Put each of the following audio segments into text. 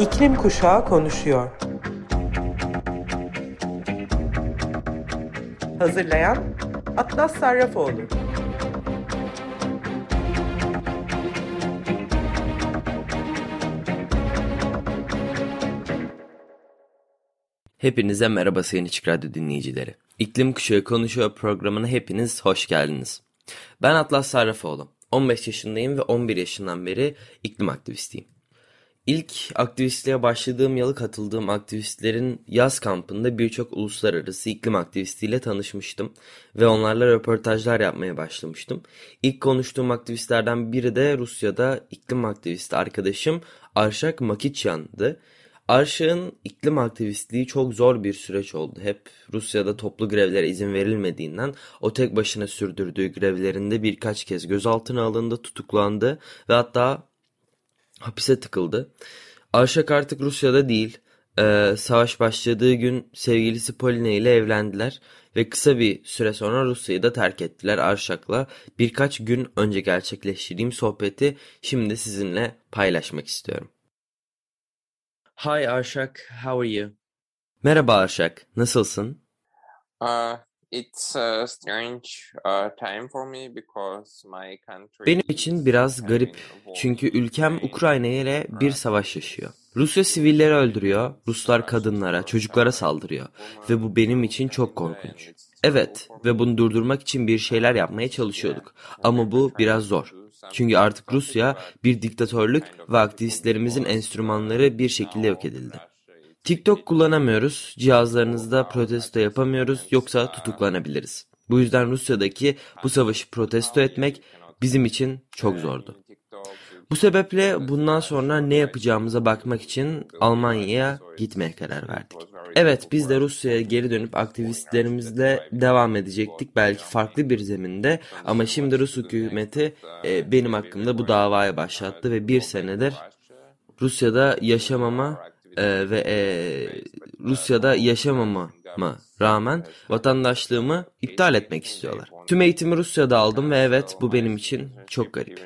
İklim Kuşağı konuşuyor. Hazırlayan Atlas Sarrafoğlu. Hepinize merhaba Sayın Açık Radyo dinleyicileri. İklim Kuşağı Konuşuyor programına hepiniz hoş geldiniz. Ben Atlas Sarrafoğlu. 15 yaşındayım ve 11 yaşından beri iklim aktivistiyim. İlk aktivistliğe başladığım yılı katıldığım aktivistlerin yaz kampında birçok uluslararası iklim aktivistiyle tanışmıştım ve onlarla röportajlar yapmaya başlamıştım. İlk konuştuğum aktivistlerden biri de Rusya'da iklim aktivisti arkadaşım Arşak Makiçyan'dı. Arşak'ın iklim aktivistliği çok zor bir süreç oldu. Hep Rusya'da toplu grevlere izin verilmediğinden o tek başına sürdürdüğü grevlerinde birkaç kez gözaltına alındı, tutuklandı ve hatta hapise tıkıldı. Arşak artık Rusya'da değil. Ee, savaş başladığı gün sevgilisi Poline ile evlendiler ve kısa bir süre sonra Rusya'yı da terk ettiler Arşak'la. Birkaç gün önce gerçekleştirdiğim sohbeti şimdi sizinle paylaşmak istiyorum. Hi Arşak, how are you? Merhaba Arşak, nasılsın? Uh, it's a strange uh, time for me because my country Benim için biraz garip çünkü ülkem Ukrayna ile bir savaş yaşıyor. Rusya sivilleri öldürüyor, Ruslar kadınlara, çocuklara saldırıyor ve bu benim için çok korkunç. Evet ve bunu durdurmak için bir şeyler yapmaya çalışıyorduk ama bu biraz zor. Çünkü artık Rusya bir diktatörlük ve aktivistlerimizin enstrümanları bir şekilde yok edildi. TikTok kullanamıyoruz, cihazlarınızda protesto yapamıyoruz yoksa tutuklanabiliriz. Bu yüzden Rusya'daki bu savaşı protesto etmek bizim için çok zordu. Bu sebeple bundan sonra ne yapacağımıza bakmak için Almanya'ya gitmeye karar verdik. Evet biz de Rusya'ya geri dönüp aktivistlerimizle devam edecektik belki farklı bir zeminde ama şimdi Rus hükümeti e, benim hakkımda bu davaya başlattı ve bir senedir Rusya'da yaşamama e, ve e, Rusya'da yaşamama rağmen vatandaşlığımı iptal etmek istiyorlar. Tüm eğitimi Rusya'da aldım ve evet bu benim için çok garip.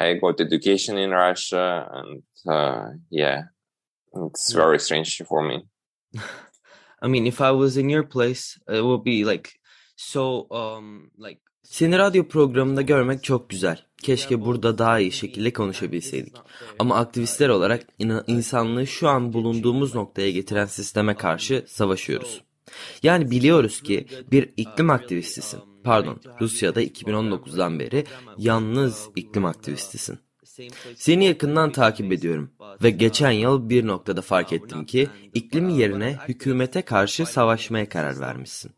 I got education in Russia and uh, yeah, it's very strange for me. I mean, if I was in your place, it would be like so um like seni radyo programında görmek çok güzel. Keşke burada daha iyi şekilde konuşabilseydik. Ama aktivistler olarak insanlığı şu an bulunduğumuz noktaya getiren sisteme karşı savaşıyoruz. Yani biliyoruz ki bir iklim aktivistisin. Pardon, Rusya'da 2019'dan beri yalnız iklim aktivistisin. Seni yakından takip ediyorum ve geçen yıl bir noktada fark ettim ki iklim yerine hükümete karşı savaşmaya karar vermişsin.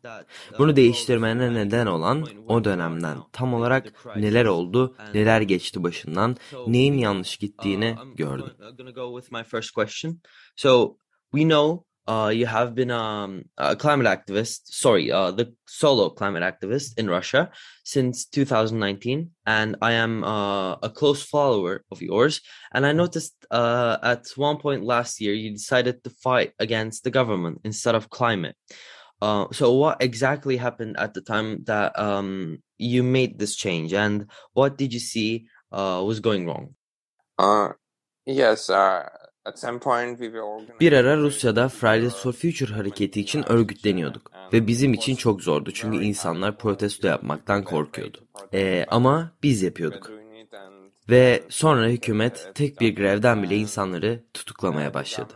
Bunu değiştirmene neden olan o dönemden tam olarak neler oldu, neler geçti başından, neyin yanlış gittiğini gördüm. So we know uh, you have been um, a climate activist, sorry, uh, the solo climate activist in Russia since 2019, and I am uh, a close follower of yours. And I noticed uh, at one point last year you decided to fight against the government instead of climate. Uh, so, what exactly happened at the time that um, you made this change, and what did you see uh, was going wrong? Uh, yes, uh, Bir ara Rusya'da Fridays for Future hareketi için örgütleniyorduk ve bizim için çok zordu çünkü insanlar protesto yapmaktan korkuyordu. Ee, ama biz yapıyorduk. Ve sonra hükümet tek bir grevden bile insanları tutuklamaya başladı.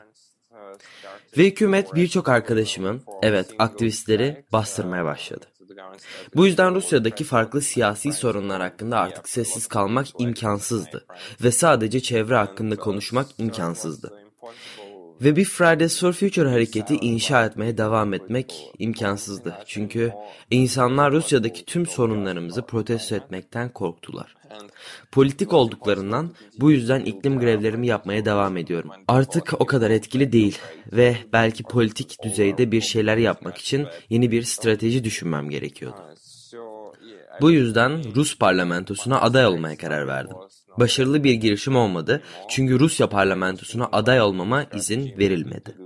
Ve hükümet birçok arkadaşımın, evet aktivistleri bastırmaya başladı. Bu yüzden Rusya'daki farklı siyasi sorunlar hakkında artık sessiz kalmak imkansızdı ve sadece çevre hakkında konuşmak imkansızdı. Ve bir Fridays for Future hareketi inşa etmeye devam etmek imkansızdı. Çünkü insanlar Rusya'daki tüm sorunlarımızı protesto etmekten korktular. Politik olduklarından bu yüzden iklim grevlerimi yapmaya devam ediyorum. Artık o kadar etkili değil ve belki politik düzeyde bir şeyler yapmak için yeni bir strateji düşünmem gerekiyordu. Bu yüzden Rus parlamentosuna aday olmaya karar verdim. Başarılı bir girişim olmadı çünkü Rusya parlamentosuna aday olmama izin verilmedi.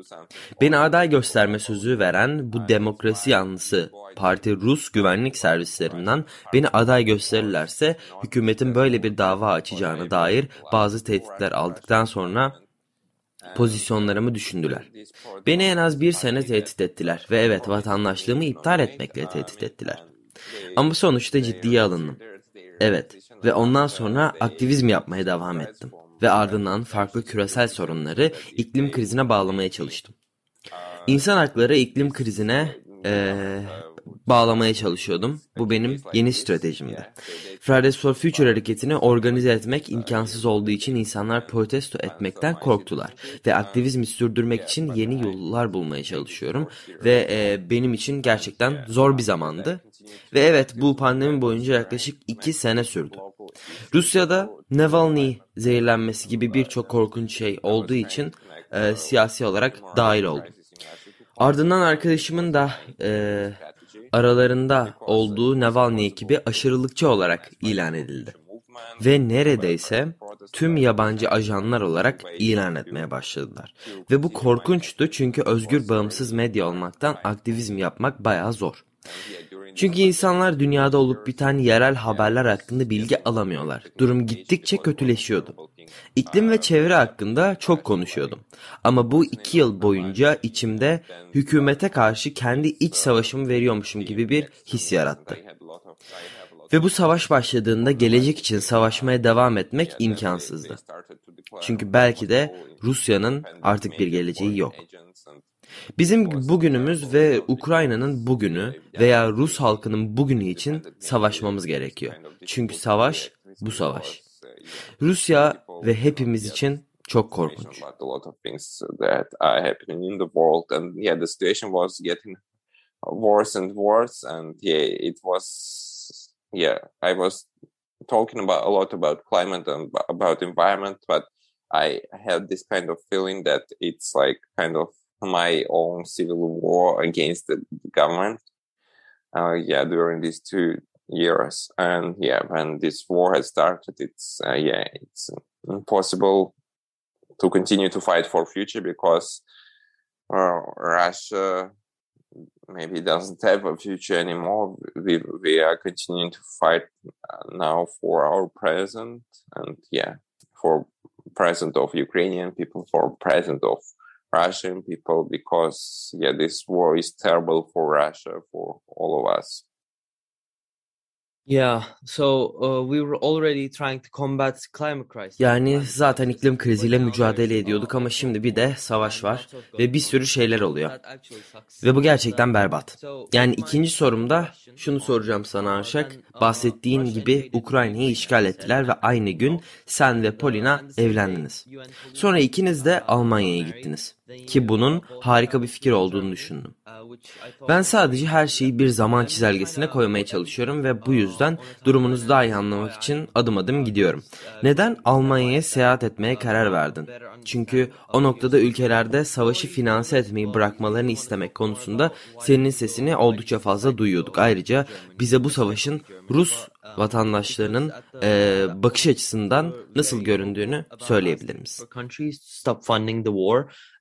Beni aday gösterme sözü veren bu demokrasi yanlısı parti Rus güvenlik servislerinden beni aday gösterirlerse hükümetin böyle bir dava açacağına dair bazı tehditler aldıktan sonra pozisyonlarımı düşündüler. Beni en az bir sene tehdit ettiler ve evet vatandaşlığımı iptal etmekle tehdit ettiler. Ama sonuçta ciddiye alındım. Evet ve ondan sonra aktivizm yapmaya devam ettim. Ve ardından farklı küresel sorunları iklim krizine bağlamaya çalıştım. İnsan hakları iklim krizine ee, bağlamaya çalışıyordum. Bu benim yeni stratejimdi. Fridays for Future hareketini organize etmek imkansız olduğu için insanlar protesto etmekten korktular. Ve aktivizmi sürdürmek için yeni yollar bulmaya çalışıyorum. Ve e, benim için gerçekten zor bir zamandı. Ve evet bu pandemi boyunca yaklaşık iki sene sürdü. Rusya'da Navalny zehirlenmesi gibi birçok korkunç şey olduğu için e, siyasi olarak dahil oldum. Ardından arkadaşımın da e, aralarında olduğu Navalny ekibi aşırılıkçı olarak ilan edildi. Ve neredeyse tüm yabancı ajanlar olarak ilan etmeye başladılar. Ve bu korkunçtu çünkü özgür bağımsız medya olmaktan aktivizm yapmak bayağı zor. Çünkü insanlar dünyada olup biten yerel haberler hakkında bilgi alamıyorlar. Durum gittikçe kötüleşiyordu. İklim ve çevre hakkında çok konuşuyordum. Ama bu iki yıl boyunca içimde hükümete karşı kendi iç savaşımı veriyormuşum gibi bir his yarattı. Ve bu savaş başladığında gelecek için savaşmaya devam etmek imkansızdı. Çünkü belki de Rusya'nın artık bir geleceği yok. Bizim bugünümüz ve Ukrayna'nın bugünü veya Rus halkının bugünü için savaşmamız gerekiyor. Çünkü savaş bu savaş. Rusya ve hepimiz için çok korkunç. worse and worse and yeah it was yeah i was talking about a lot about climate and about environment but i had this kind of feeling that it's like kind of my own civil war against the government. Uh, yeah, during these two years, and yeah, when this war has started, it's uh, yeah, it's impossible to continue to fight for future because uh, Russia maybe doesn't have a future anymore. We we are continuing to fight now for our present, and yeah, for present of Ukrainian people, for present of Russian people because yeah this war is terrible for Russia for all of us. Yeah, so uh, we were already trying to combat climate crisis. Yani zaten iklim kriziyle mücadele ediyorduk ama şimdi bir de savaş var ve bir sürü şeyler oluyor. Ve bu gerçekten berbat. Yani ikinci sorumda şunu soracağım sana Arşak. Bahsettiğin gibi Ukrayna'yı işgal ettiler ve aynı gün sen ve Polina evlendiniz. Sonra ikiniz de Almanya'ya gittiniz. Ki bunun harika bir fikir olduğunu düşündüm. Ben sadece her şeyi bir zaman çizelgesine koymaya çalışıyorum ve bu yüzden durumunuzu daha iyi anlamak için adım adım gidiyorum. Neden Almanya'ya seyahat etmeye karar verdin? Çünkü o noktada ülkelerde savaşı finanse etmeyi bırakmalarını istemek konusunda senin sesini oldukça fazla duyuyorduk. Ayrıca bize bu savaşın Rus vatandaşlarının e, bakış açısından nasıl göründüğünü söyleyebilir misin?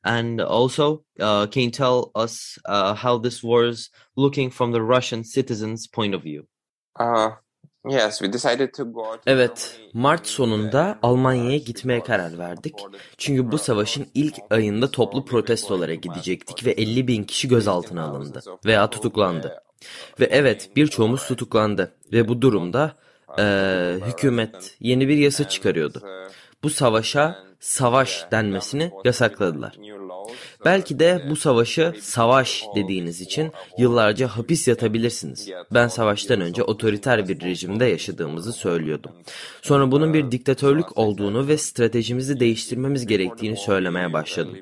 And also uh, can you tell us uh, how this war is looking from the Russian citizens' point of view? Uh, Evet, Mart sonunda Almanya'ya gitmeye karar verdik. Çünkü bu savaşın ilk ayında toplu protestolara gidecektik ve 50 bin kişi gözaltına alındı veya tutuklandı. Ve evet birçoğumuz tutuklandı ve bu durumda e, hükümet yeni bir yasa çıkarıyordu. Bu savaşa savaş denmesini yasakladılar. Belki de bu savaşı savaş dediğiniz için yıllarca hapis yatabilirsiniz. Ben savaştan önce otoriter bir rejimde yaşadığımızı söylüyordum. Sonra bunun bir diktatörlük olduğunu ve stratejimizi değiştirmemiz gerektiğini söylemeye başladım.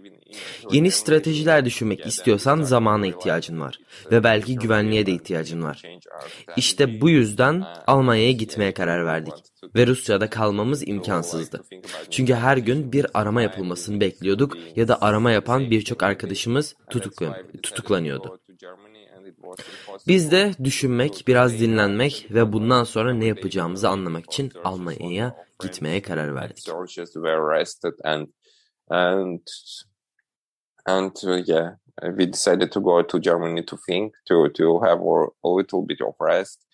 Yeni stratejiler düşünmek istiyorsan zamana ihtiyacın var ve belki güvenliğe de ihtiyacın var. İşte bu yüzden Almanya'ya gitmeye karar verdik ve Rusya'da kalmamız imkansızdı. Çünkü her gün bir arama yapılmasını bekliyorduk ya da arama yapan birçok arkadaşımız tutuklan tutuklanıyordu. Biz de düşünmek, biraz dinlenmek ve bundan sonra ne yapacağımızı anlamak için Almanya'ya gitmeye karar verdik. And yeah we decided to go to germany to think to to have a, a little bit of rest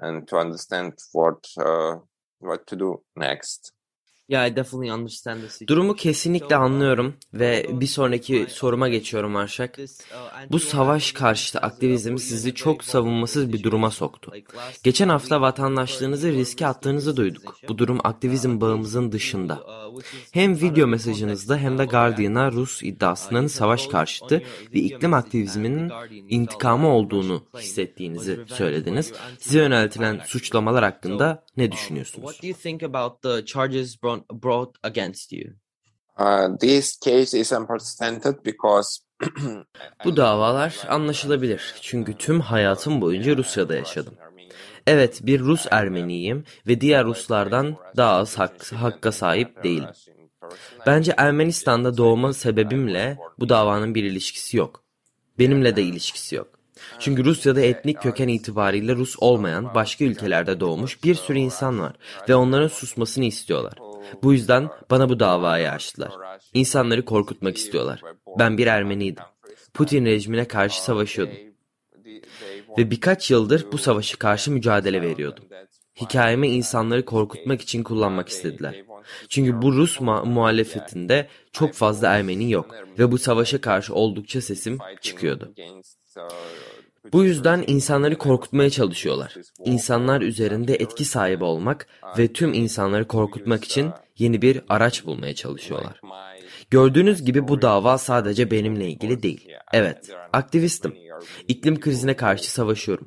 and to understand what uh, what to do next Yeah, I definitely understand the situation. Durumu kesinlikle anlıyorum ve bir sonraki soruma geçiyorum Arşak. Bu savaş karşıtı aktivizm sizi çok savunmasız bir duruma soktu. Geçen hafta vatandaşlığınızı riske attığınızı duyduk. Bu durum aktivizm bağımızın dışında. Hem video mesajınızda hem de Guardian'a Rus iddiasının savaş karşıtı ve iklim aktivizminin intikamı olduğunu hissettiğinizi söylediniz. Size yöneltilen suçlamalar hakkında ne düşünüyorsunuz? What do you think about the charges brought, brought against you? uh, this case is unprecedented because Bu davalar anlaşılabilir çünkü tüm hayatım boyunca Rusya'da yaşadım. Evet bir Rus Ermeniyim ve diğer Ruslardan daha az hak, hakka sahip değilim. Bence Ermenistan'da doğma sebebimle bu davanın bir ilişkisi yok. Benimle de ilişkisi yok. Çünkü Rusya'da etnik köken itibariyle Rus olmayan başka ülkelerde doğmuş bir sürü insan var ve onların susmasını istiyorlar. Bu yüzden bana bu davayı açtılar. İnsanları korkutmak istiyorlar. Ben bir Ermeniydim. Putin rejimine karşı savaşıyordum. Ve birkaç yıldır bu savaşı karşı mücadele veriyordum. Hikayemi insanları korkutmak için kullanmak istediler. Çünkü bu Rus mu- muhalefetinde çok fazla Ermeni yok ve bu savaşa karşı oldukça sesim çıkıyordu. Bu yüzden insanları korkutmaya çalışıyorlar. İnsanlar üzerinde etki sahibi olmak ve tüm insanları korkutmak için yeni bir araç bulmaya çalışıyorlar. Gördüğünüz gibi bu dava sadece benimle ilgili değil. Evet, aktivistim. İklim krizine karşı savaşıyorum.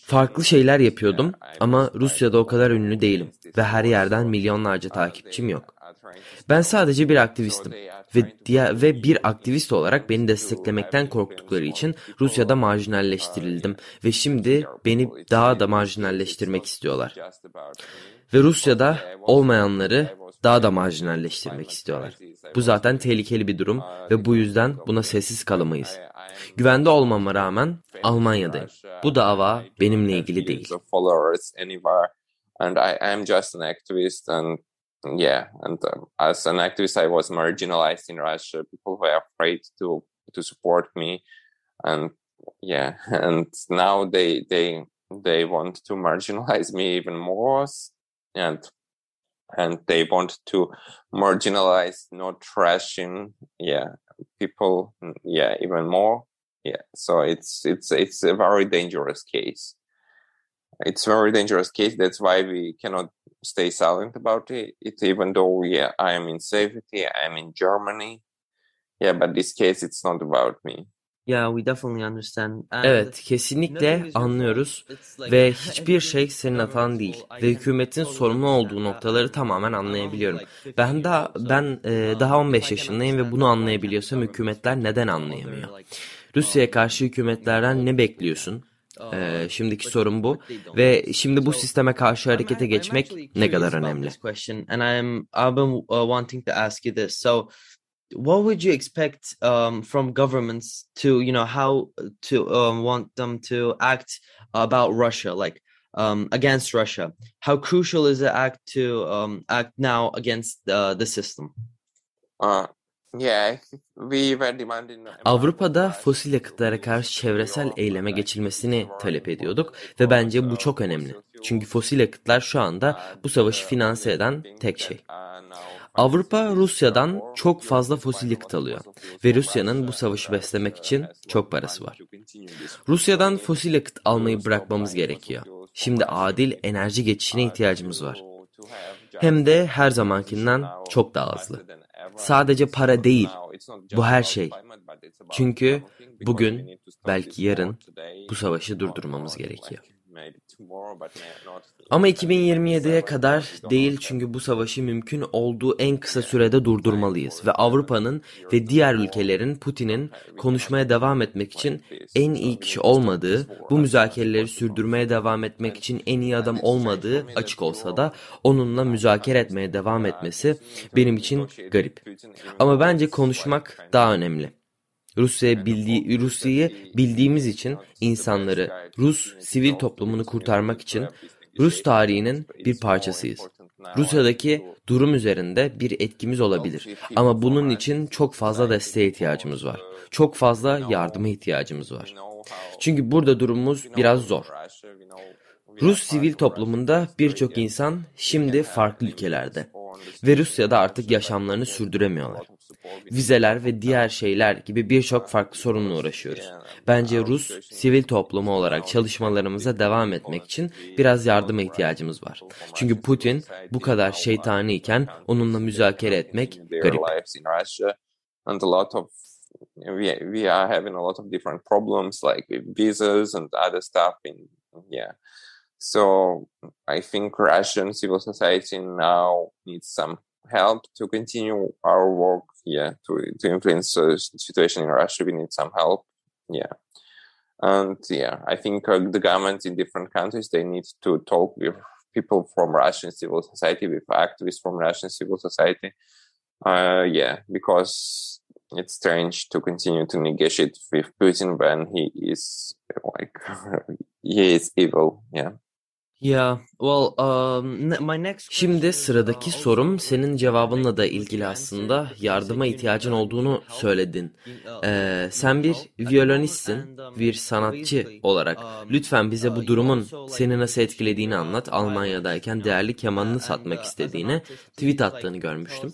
Farklı şeyler yapıyordum ama Rusya'da o kadar ünlü değilim ve her yerden milyonlarca takipçim yok. Ben sadece bir aktivistim ve diğer ve bir aktivist olarak beni desteklemekten korktukları için Rusya'da marjinalleştirildim ve şimdi beni daha da marjinalleştirmek istiyorlar. Ve Rusya'da olmayanları daha da marjinalleştirmek istiyorlar. Bu zaten tehlikeli bir durum ve bu yüzden buna sessiz kalamayız. Güvende olmama rağmen Almanya'dayım. Bu dava benimle ilgili değil. and I am just an activist and yeah and um, as an activist I was marginalized in Russia. People were afraid to to support me and yeah and now they they they want to marginalize me even more and and they want to marginalize not trashing yeah people yeah even more. Yeah so it's it's it's a very dangerous case. It's a very dangerous case. That's why we cannot stay silent about it, it even though yeah i am in safety i'm in germany yeah but this case it's not about me Yeah, we definitely understand. And Evet, kesinlikle anlıyoruz ve hiçbir şey senin hatan değil ve hükümetin sorumlu olduğu noktaları tamamen anlayabiliyorum. Ben daha ben e, daha 15 yaşındayım ve bunu anlayabiliyorsam hükümetler neden anlayamıyor? Rusya'ya karşı hükümetlerden ne bekliyorsun? Ee, şimdiki sorun bu ve şimdi bu sisteme karşı harekete geçmek ne kadar önemli? Uh, what would you expect um, from governments to you know how to um, want them to act about Russia, like um, against Russia? How crucial is it act to um, act now against uh, the system? uh Avrupa'da fosil yakıtlara karşı çevresel eyleme geçilmesini talep ediyorduk ve bence bu çok önemli. Çünkü fosil yakıtlar şu anda bu savaşı finanse eden tek şey. Avrupa Rusya'dan çok fazla fosil yakıt alıyor ve Rusya'nın bu savaşı beslemek için çok parası var. Rusya'dan fosil yakıt almayı bırakmamız gerekiyor. Şimdi adil enerji geçişine ihtiyacımız var. Hem de her zamankinden çok daha hızlı. Sadece para değil, bu her şey. Çünkü bugün, belki yarın bu savaşı durdurmamız gerekiyor. Ama 2027'ye kadar değil çünkü bu savaşı mümkün olduğu en kısa sürede durdurmalıyız ve Avrupa'nın ve diğer ülkelerin Putin'in konuşmaya devam etmek için en iyi kişi olmadığı, bu müzakereleri sürdürmeye devam etmek için en iyi adam olmadığı açık olsa da onunla müzakere etmeye devam etmesi benim için garip. Ama bence konuşmak daha önemli. Rusya bildiği Rusya'yı bildiğimiz için insanları, Rus sivil toplumunu kurtarmak için Rus tarihinin bir parçasıyız. Rusya'daki durum üzerinde bir etkimiz olabilir. Ama bunun için çok fazla desteğe ihtiyacımız var. Çok fazla yardıma ihtiyacımız var. Çünkü burada durumumuz biraz zor. Rus sivil toplumunda birçok insan şimdi farklı ülkelerde ve Rusya'da artık yaşamlarını sürdüremiyorlar. Vizeler ve diğer şeyler gibi birçok farklı sorunla uğraşıyoruz. Bence Rus sivil toplumu olarak çalışmalarımıza devam etmek için biraz yardıma ihtiyacımız var. Çünkü Putin bu kadar şeytani iken onunla müzakere etmek garip. we are having a lot of different problems like visas and other stuff in yeah so i think russian civil society now needs some help to continue our work yeah to to influence the situation in russia. We need some help yeah. And yeah i think uh, the government in different countries they need to talk with people from russian civil society with activists from russian civil society uh, yeah because it's strange to continue to negotiate with putin when he is like he is evil yeah Şimdi sıradaki sorum senin cevabınla da ilgili aslında yardıma ihtiyacın olduğunu söyledin. Ee, sen bir violonistsin, bir sanatçı olarak. Lütfen bize bu durumun seni nasıl etkilediğini anlat. Almanya'dayken değerli kemanını satmak istediğini tweet attığını görmüştüm.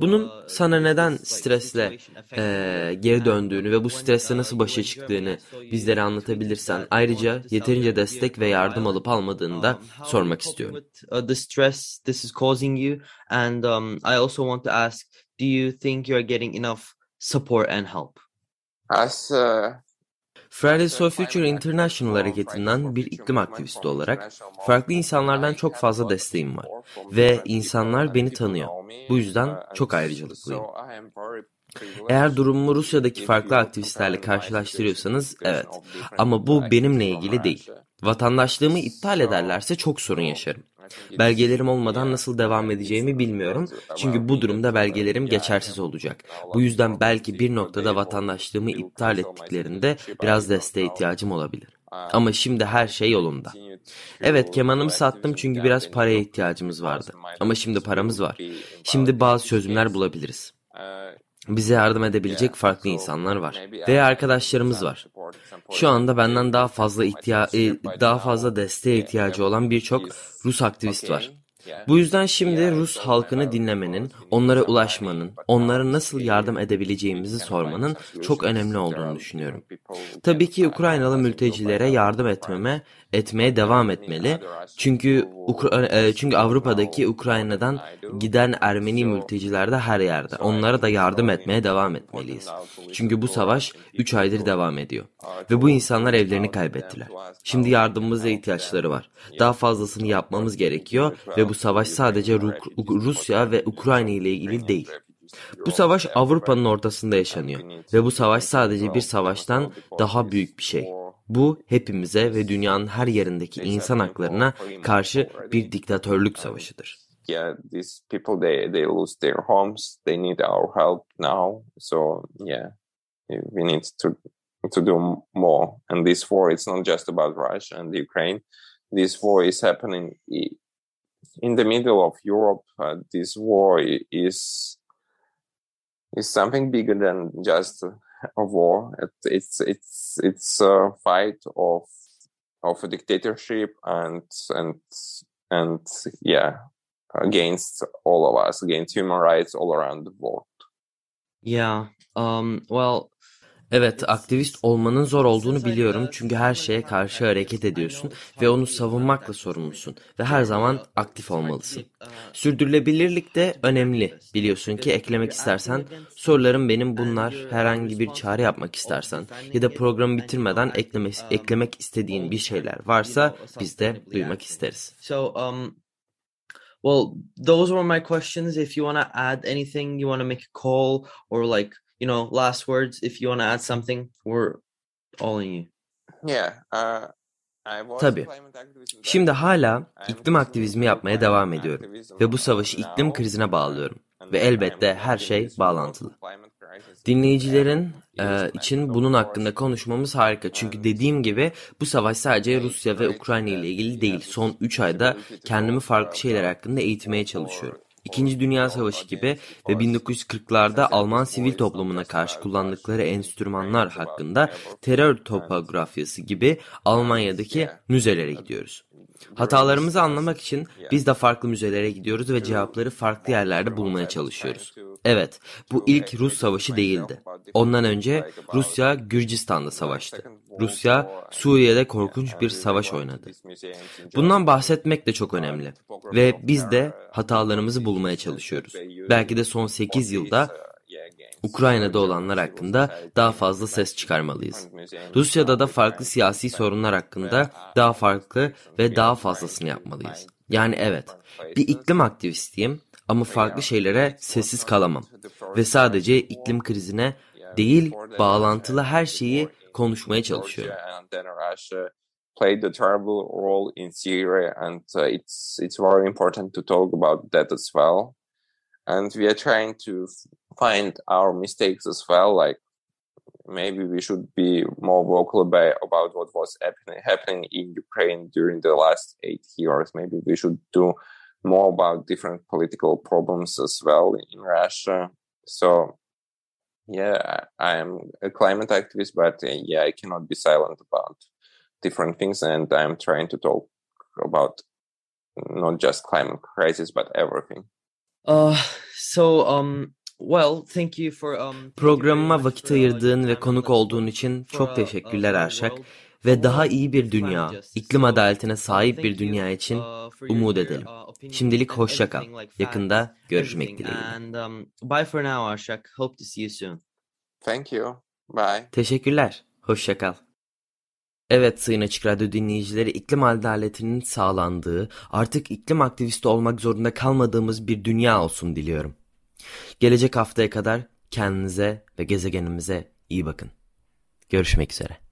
Bunun sana neden stresle e, geri döndüğünü ve bu stresle nasıl başa çıktığını bizlere anlatabilirsen. Ayrıca yeterince destek ve yardım alıp almadığını da sormak istiyorum. uh, the stress this is causing you and um, I also want to ask do you think you're getting enough support and help as uh, Fridays for Future International hareketinden bir iklim aktivisti olarak farklı insanlardan çok fazla desteğim var ve insanlar beni tanıyor. Bu yüzden çok ayrıcalıklıyım. Eğer durumumu Rusya'daki farklı aktivistlerle karşılaştırıyorsanız evet ama bu benimle ilgili değil. Vatandaşlığımı iptal ederlerse çok sorun yaşarım. Belgelerim olmadan nasıl devam edeceğimi bilmiyorum. Çünkü bu durumda belgelerim geçersiz olacak. Bu yüzden belki bir noktada vatandaşlığımı iptal ettiklerinde biraz desteğe ihtiyacım olabilir. Ama şimdi her şey yolunda. Evet kemanımı sattım çünkü biraz paraya ihtiyacımız vardı. Ama şimdi paramız var. Şimdi bazı çözümler bulabiliriz. Bize yardım edebilecek farklı insanlar var veya arkadaşlarımız var. Şu anda benden daha fazla ihtiya e, daha fazla desteğe ihtiyacı olan birçok Rus aktivist var. Bu yüzden şimdi Rus halkını dinlemenin, onlara ulaşmanın, onlara nasıl yardım edebileceğimizi sormanın çok önemli olduğunu düşünüyorum. Tabii ki Ukraynalı mültecilere yardım etmeme, etmeye devam etmeli. Çünkü Ukra e, çünkü Avrupa'daki Ukrayna'dan giden Ermeni mülteciler de her yerde. Onlara da yardım etmeye devam etmeliyiz. Çünkü bu savaş 3 aydır devam ediyor. Ve bu insanlar evlerini kaybettiler. Şimdi yardımımıza ihtiyaçları var. Daha fazlasını yapmamız gerekiyor ve bu savaş sadece Ru- Rusya ve Ukrayna ile ilgili değil. Bu savaş Avrupa'nın ortasında yaşanıyor ve bu savaş sadece bir savaştan daha büyük bir şey. Bu hepimize ve dünyanın her yerindeki insan haklarına karşı bir diktatörlük savaşıdır. yeah these people they they lose their homes they need our help now. So yeah we need to to do more. And this war it's not just about russia and ukraine. This war is happening in the middle of europe. Uh, this war is is something bigger than just a war. It, it's it's it's a fight of of a dictatorship and and and yeah against all of us, against human rights all around the world. Yeah. Um. Well. Evet, aktivist olmanın zor olduğunu biliyorum çünkü her şeye karşı hareket ediyorsun ve onu savunmakla sorumlusun ve her zaman aktif olmalısın. Sürdürülebilirlik de önemli. Biliyorsun ki eklemek istersen sorularım benim bunlar herhangi bir çare yapmak istersen ya da programı bitirmeden ekleme, eklemek istediğin bir şeyler varsa biz de duymak isteriz. So um well those were my questions if you want to add anything you want to make a call or like you know, last words if you want to add something. We're all in you. Yeah. Uh, Tabii. Şimdi hala iklim aktivizmi yapmaya devam ediyorum ve bu savaşı iklim krizine bağlıyorum ve elbette her şey bağlantılı. Dinleyicilerin e, için bunun hakkında konuşmamız harika. Çünkü dediğim gibi bu savaş sadece Rusya ve Ukrayna ile ilgili değil. Son 3 ayda kendimi farklı şeyler hakkında eğitmeye çalışıyorum. İkinci Dünya Savaşı gibi ve 1940'larda Alman sivil toplumuna karşı kullandıkları enstrümanlar hakkında terör topografyası gibi Almanya'daki müzelere gidiyoruz. Hatalarımızı anlamak için biz de farklı müzelere gidiyoruz ve cevapları farklı yerlerde bulmaya çalışıyoruz. Evet, bu ilk Rus savaşı değildi. Ondan önce Rusya Gürcistan'da savaştı. Rusya Suriye'de korkunç bir savaş oynadı. Bundan bahsetmek de çok önemli. Ve biz de hatalarımızı bulmaya çalışıyoruz. Belki de son 8 yılda Ukrayna'da olanlar hakkında daha fazla ses çıkarmalıyız. Rusya'da da farklı siyasi sorunlar hakkında daha farklı ve daha fazlasını yapmalıyız. Yani evet, bir iklim aktivistiyim ama farklı şeylere sessiz kalamam. Ve sadece iklim krizine değil, bağlantılı her şeyi konuşmaya çalışıyorum. played a terrible role in Syria, and uh, it's it's very important to talk about that as well. And we are trying to find our mistakes as well. Like maybe we should be more vocal about, what was happening, happening in Ukraine during the last eight years. Maybe we should do more about different political problems as well in Russia. So, yeah, I'm a climate activist, but uh, yeah, I cannot be silent about different things, and I'm trying to talk about not just climate crisis but everything. Uh, so um, well, thank you for um. Programıma vakit ayırdığın ve konuk olduğun için çok teşekkürler Arşak ve daha iyi bir dünya, iklim adaletine sahip bir dünya için umut edelim. Şimdilik hoşça kal. Yakında görüşmek dileğiyle. Um, bye for now, Arshak. Hope to see you soon. Thank you. Bye. Teşekkürler. Hoşça kal. Evet Sayın Açık Radyo dinleyicileri iklim adaletinin sağlandığı, artık iklim aktivisti olmak zorunda kalmadığımız bir dünya olsun diliyorum. Gelecek haftaya kadar kendinize ve gezegenimize iyi bakın. Görüşmek üzere.